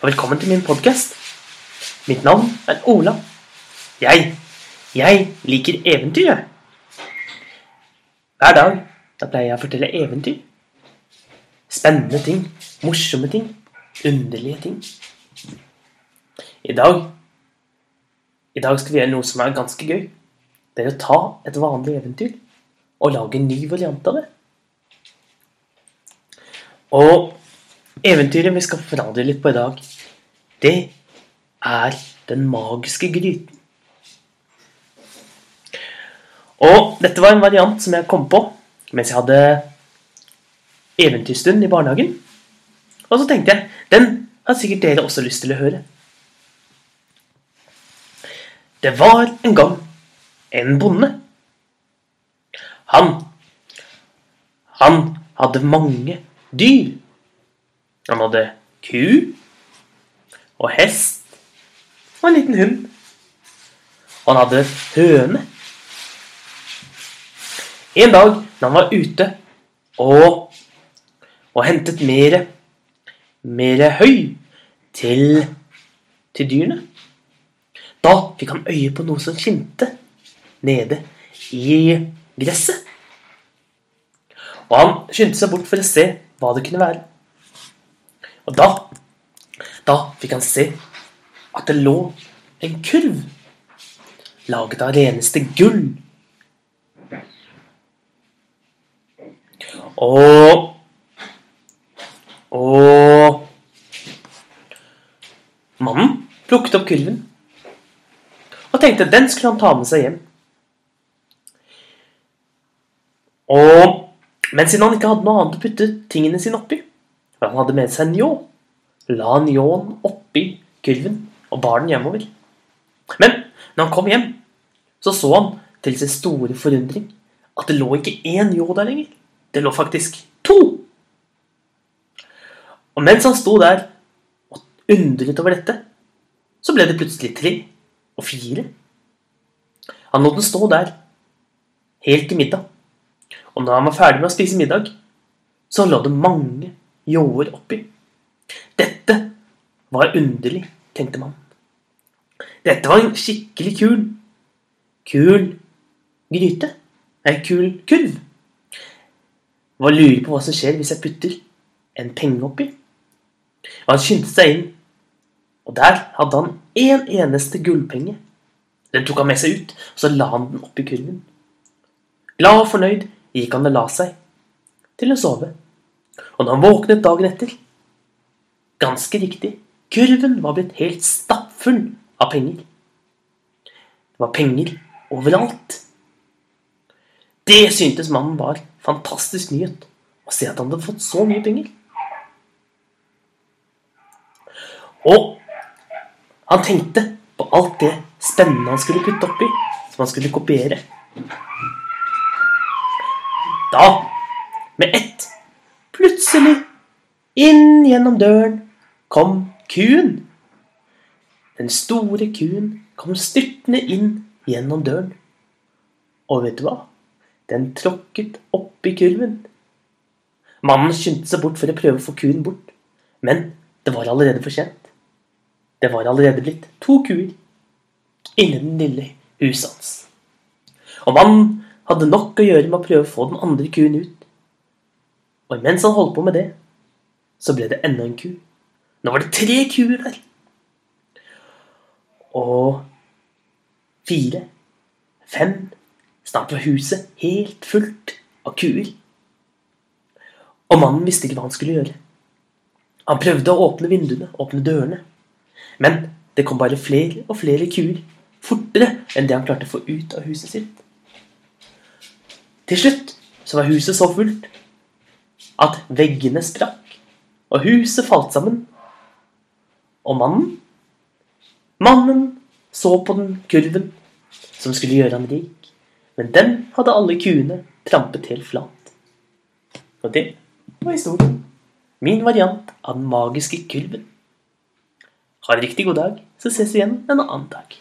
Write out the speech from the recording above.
og velkommen til min podkast. Mitt navn er Ola. Jeg, jeg liker eventyr, jeg. Hver dag da pleier jeg å fortelle eventyr. Spennende ting, morsomme ting, underlige ting. I dag I dag skal vi gjøre noe som er ganske gøy. Det er å ta et vanlig eventyr og lage en ny variant av det. Og eventyret vi skal forandre litt på i dag, det er den magiske gryten. Og dette var en variant som jeg kom på mens jeg hadde eventyrstund i barnehagen. Og så tenkte jeg den har sikkert dere også lyst til å høre. Det var en gang en bonde. Han Han hadde mange dyr. Han hadde ku og hest og en liten hund. Og han hadde høne. En dag når han var ute og, og hentet mere, mere høy til, til dyrene, da fikk han øye på noe som skinte nede i gresset. Og han skyndte seg bort for å se hva det kunne være. Og da, da fikk han se at det lå en kurv laget av reneste gull. Og Og Mannen plukket opp kurven og tenkte at den skulle han ta med seg hjem. Og, men siden han ikke hadde noe annet å putte tingene sine oppi, og han hadde med seg en ljå, la ljåen oppi kurven og bar den hjemover. Men når han kom hjem, så så han til sin store forundring at det lå ikke én ljå der lenger. Det lå faktisk to. Og mens han sto der og undret over dette, så ble det plutselig tre og fire. Han lot den stå der helt til middag. Og når han var ferdig med å spise middag, så lå det mange ljåer oppi. Dette var underlig, tenkte man. Dette var en skikkelig kul Kul gryte. Nei, kul kurv. Hva lurer på hva som skjer hvis jeg putter en penge oppi? Og han skyndte seg inn, og der hadde han én en eneste gullpenge. Den tok han med seg ut, og så la han den oppi kurven. Glad og fornøyd gikk han og la seg til å sove. Og når han våknet dagen etter Ganske riktig, kurven var blitt helt stappfull av penger. Det var penger overalt. Det syntes mannen var fantastisk nyhet. Å se at han hadde fått så mye penger. Og han tenkte på alt det spennende han skulle putte oppi, som han skulle kopiere. Da, med ett, plutselig, inn gjennom døren, kom kuen. Den store kuen kom styrtende inn gjennom døren. Og vet du hva? Den tråkket oppi kurven. Mannen skyndte seg bort for å prøve å få kuen bort, men det var allerede for sent. Det var allerede blitt to kuer inni den lille huset hans. Og mannen hadde nok å gjøre med å prøve å få den andre kuen ut. Og mens han holdt på med det, så ble det enda en ku. Nå var det tre kuer der. Og fire, fem Snart var huset helt fullt av kuer. Og mannen visste ikke hva han skulle gjøre. Han prøvde å åpne vinduene, åpne dørene. Men det kom bare flere og flere kuer, fortere enn det han klarte å få ut av huset sitt. Til slutt så var huset så fullt at veggene sprakk, og huset falt sammen. Og mannen Mannen så på den kurven som skulle gjøre ham rik, men den hadde alle kuene trampet helt flat. Og det var historien. Min variant av den magiske kurven. Ha en riktig god dag, så ses vi igjen en annen dag.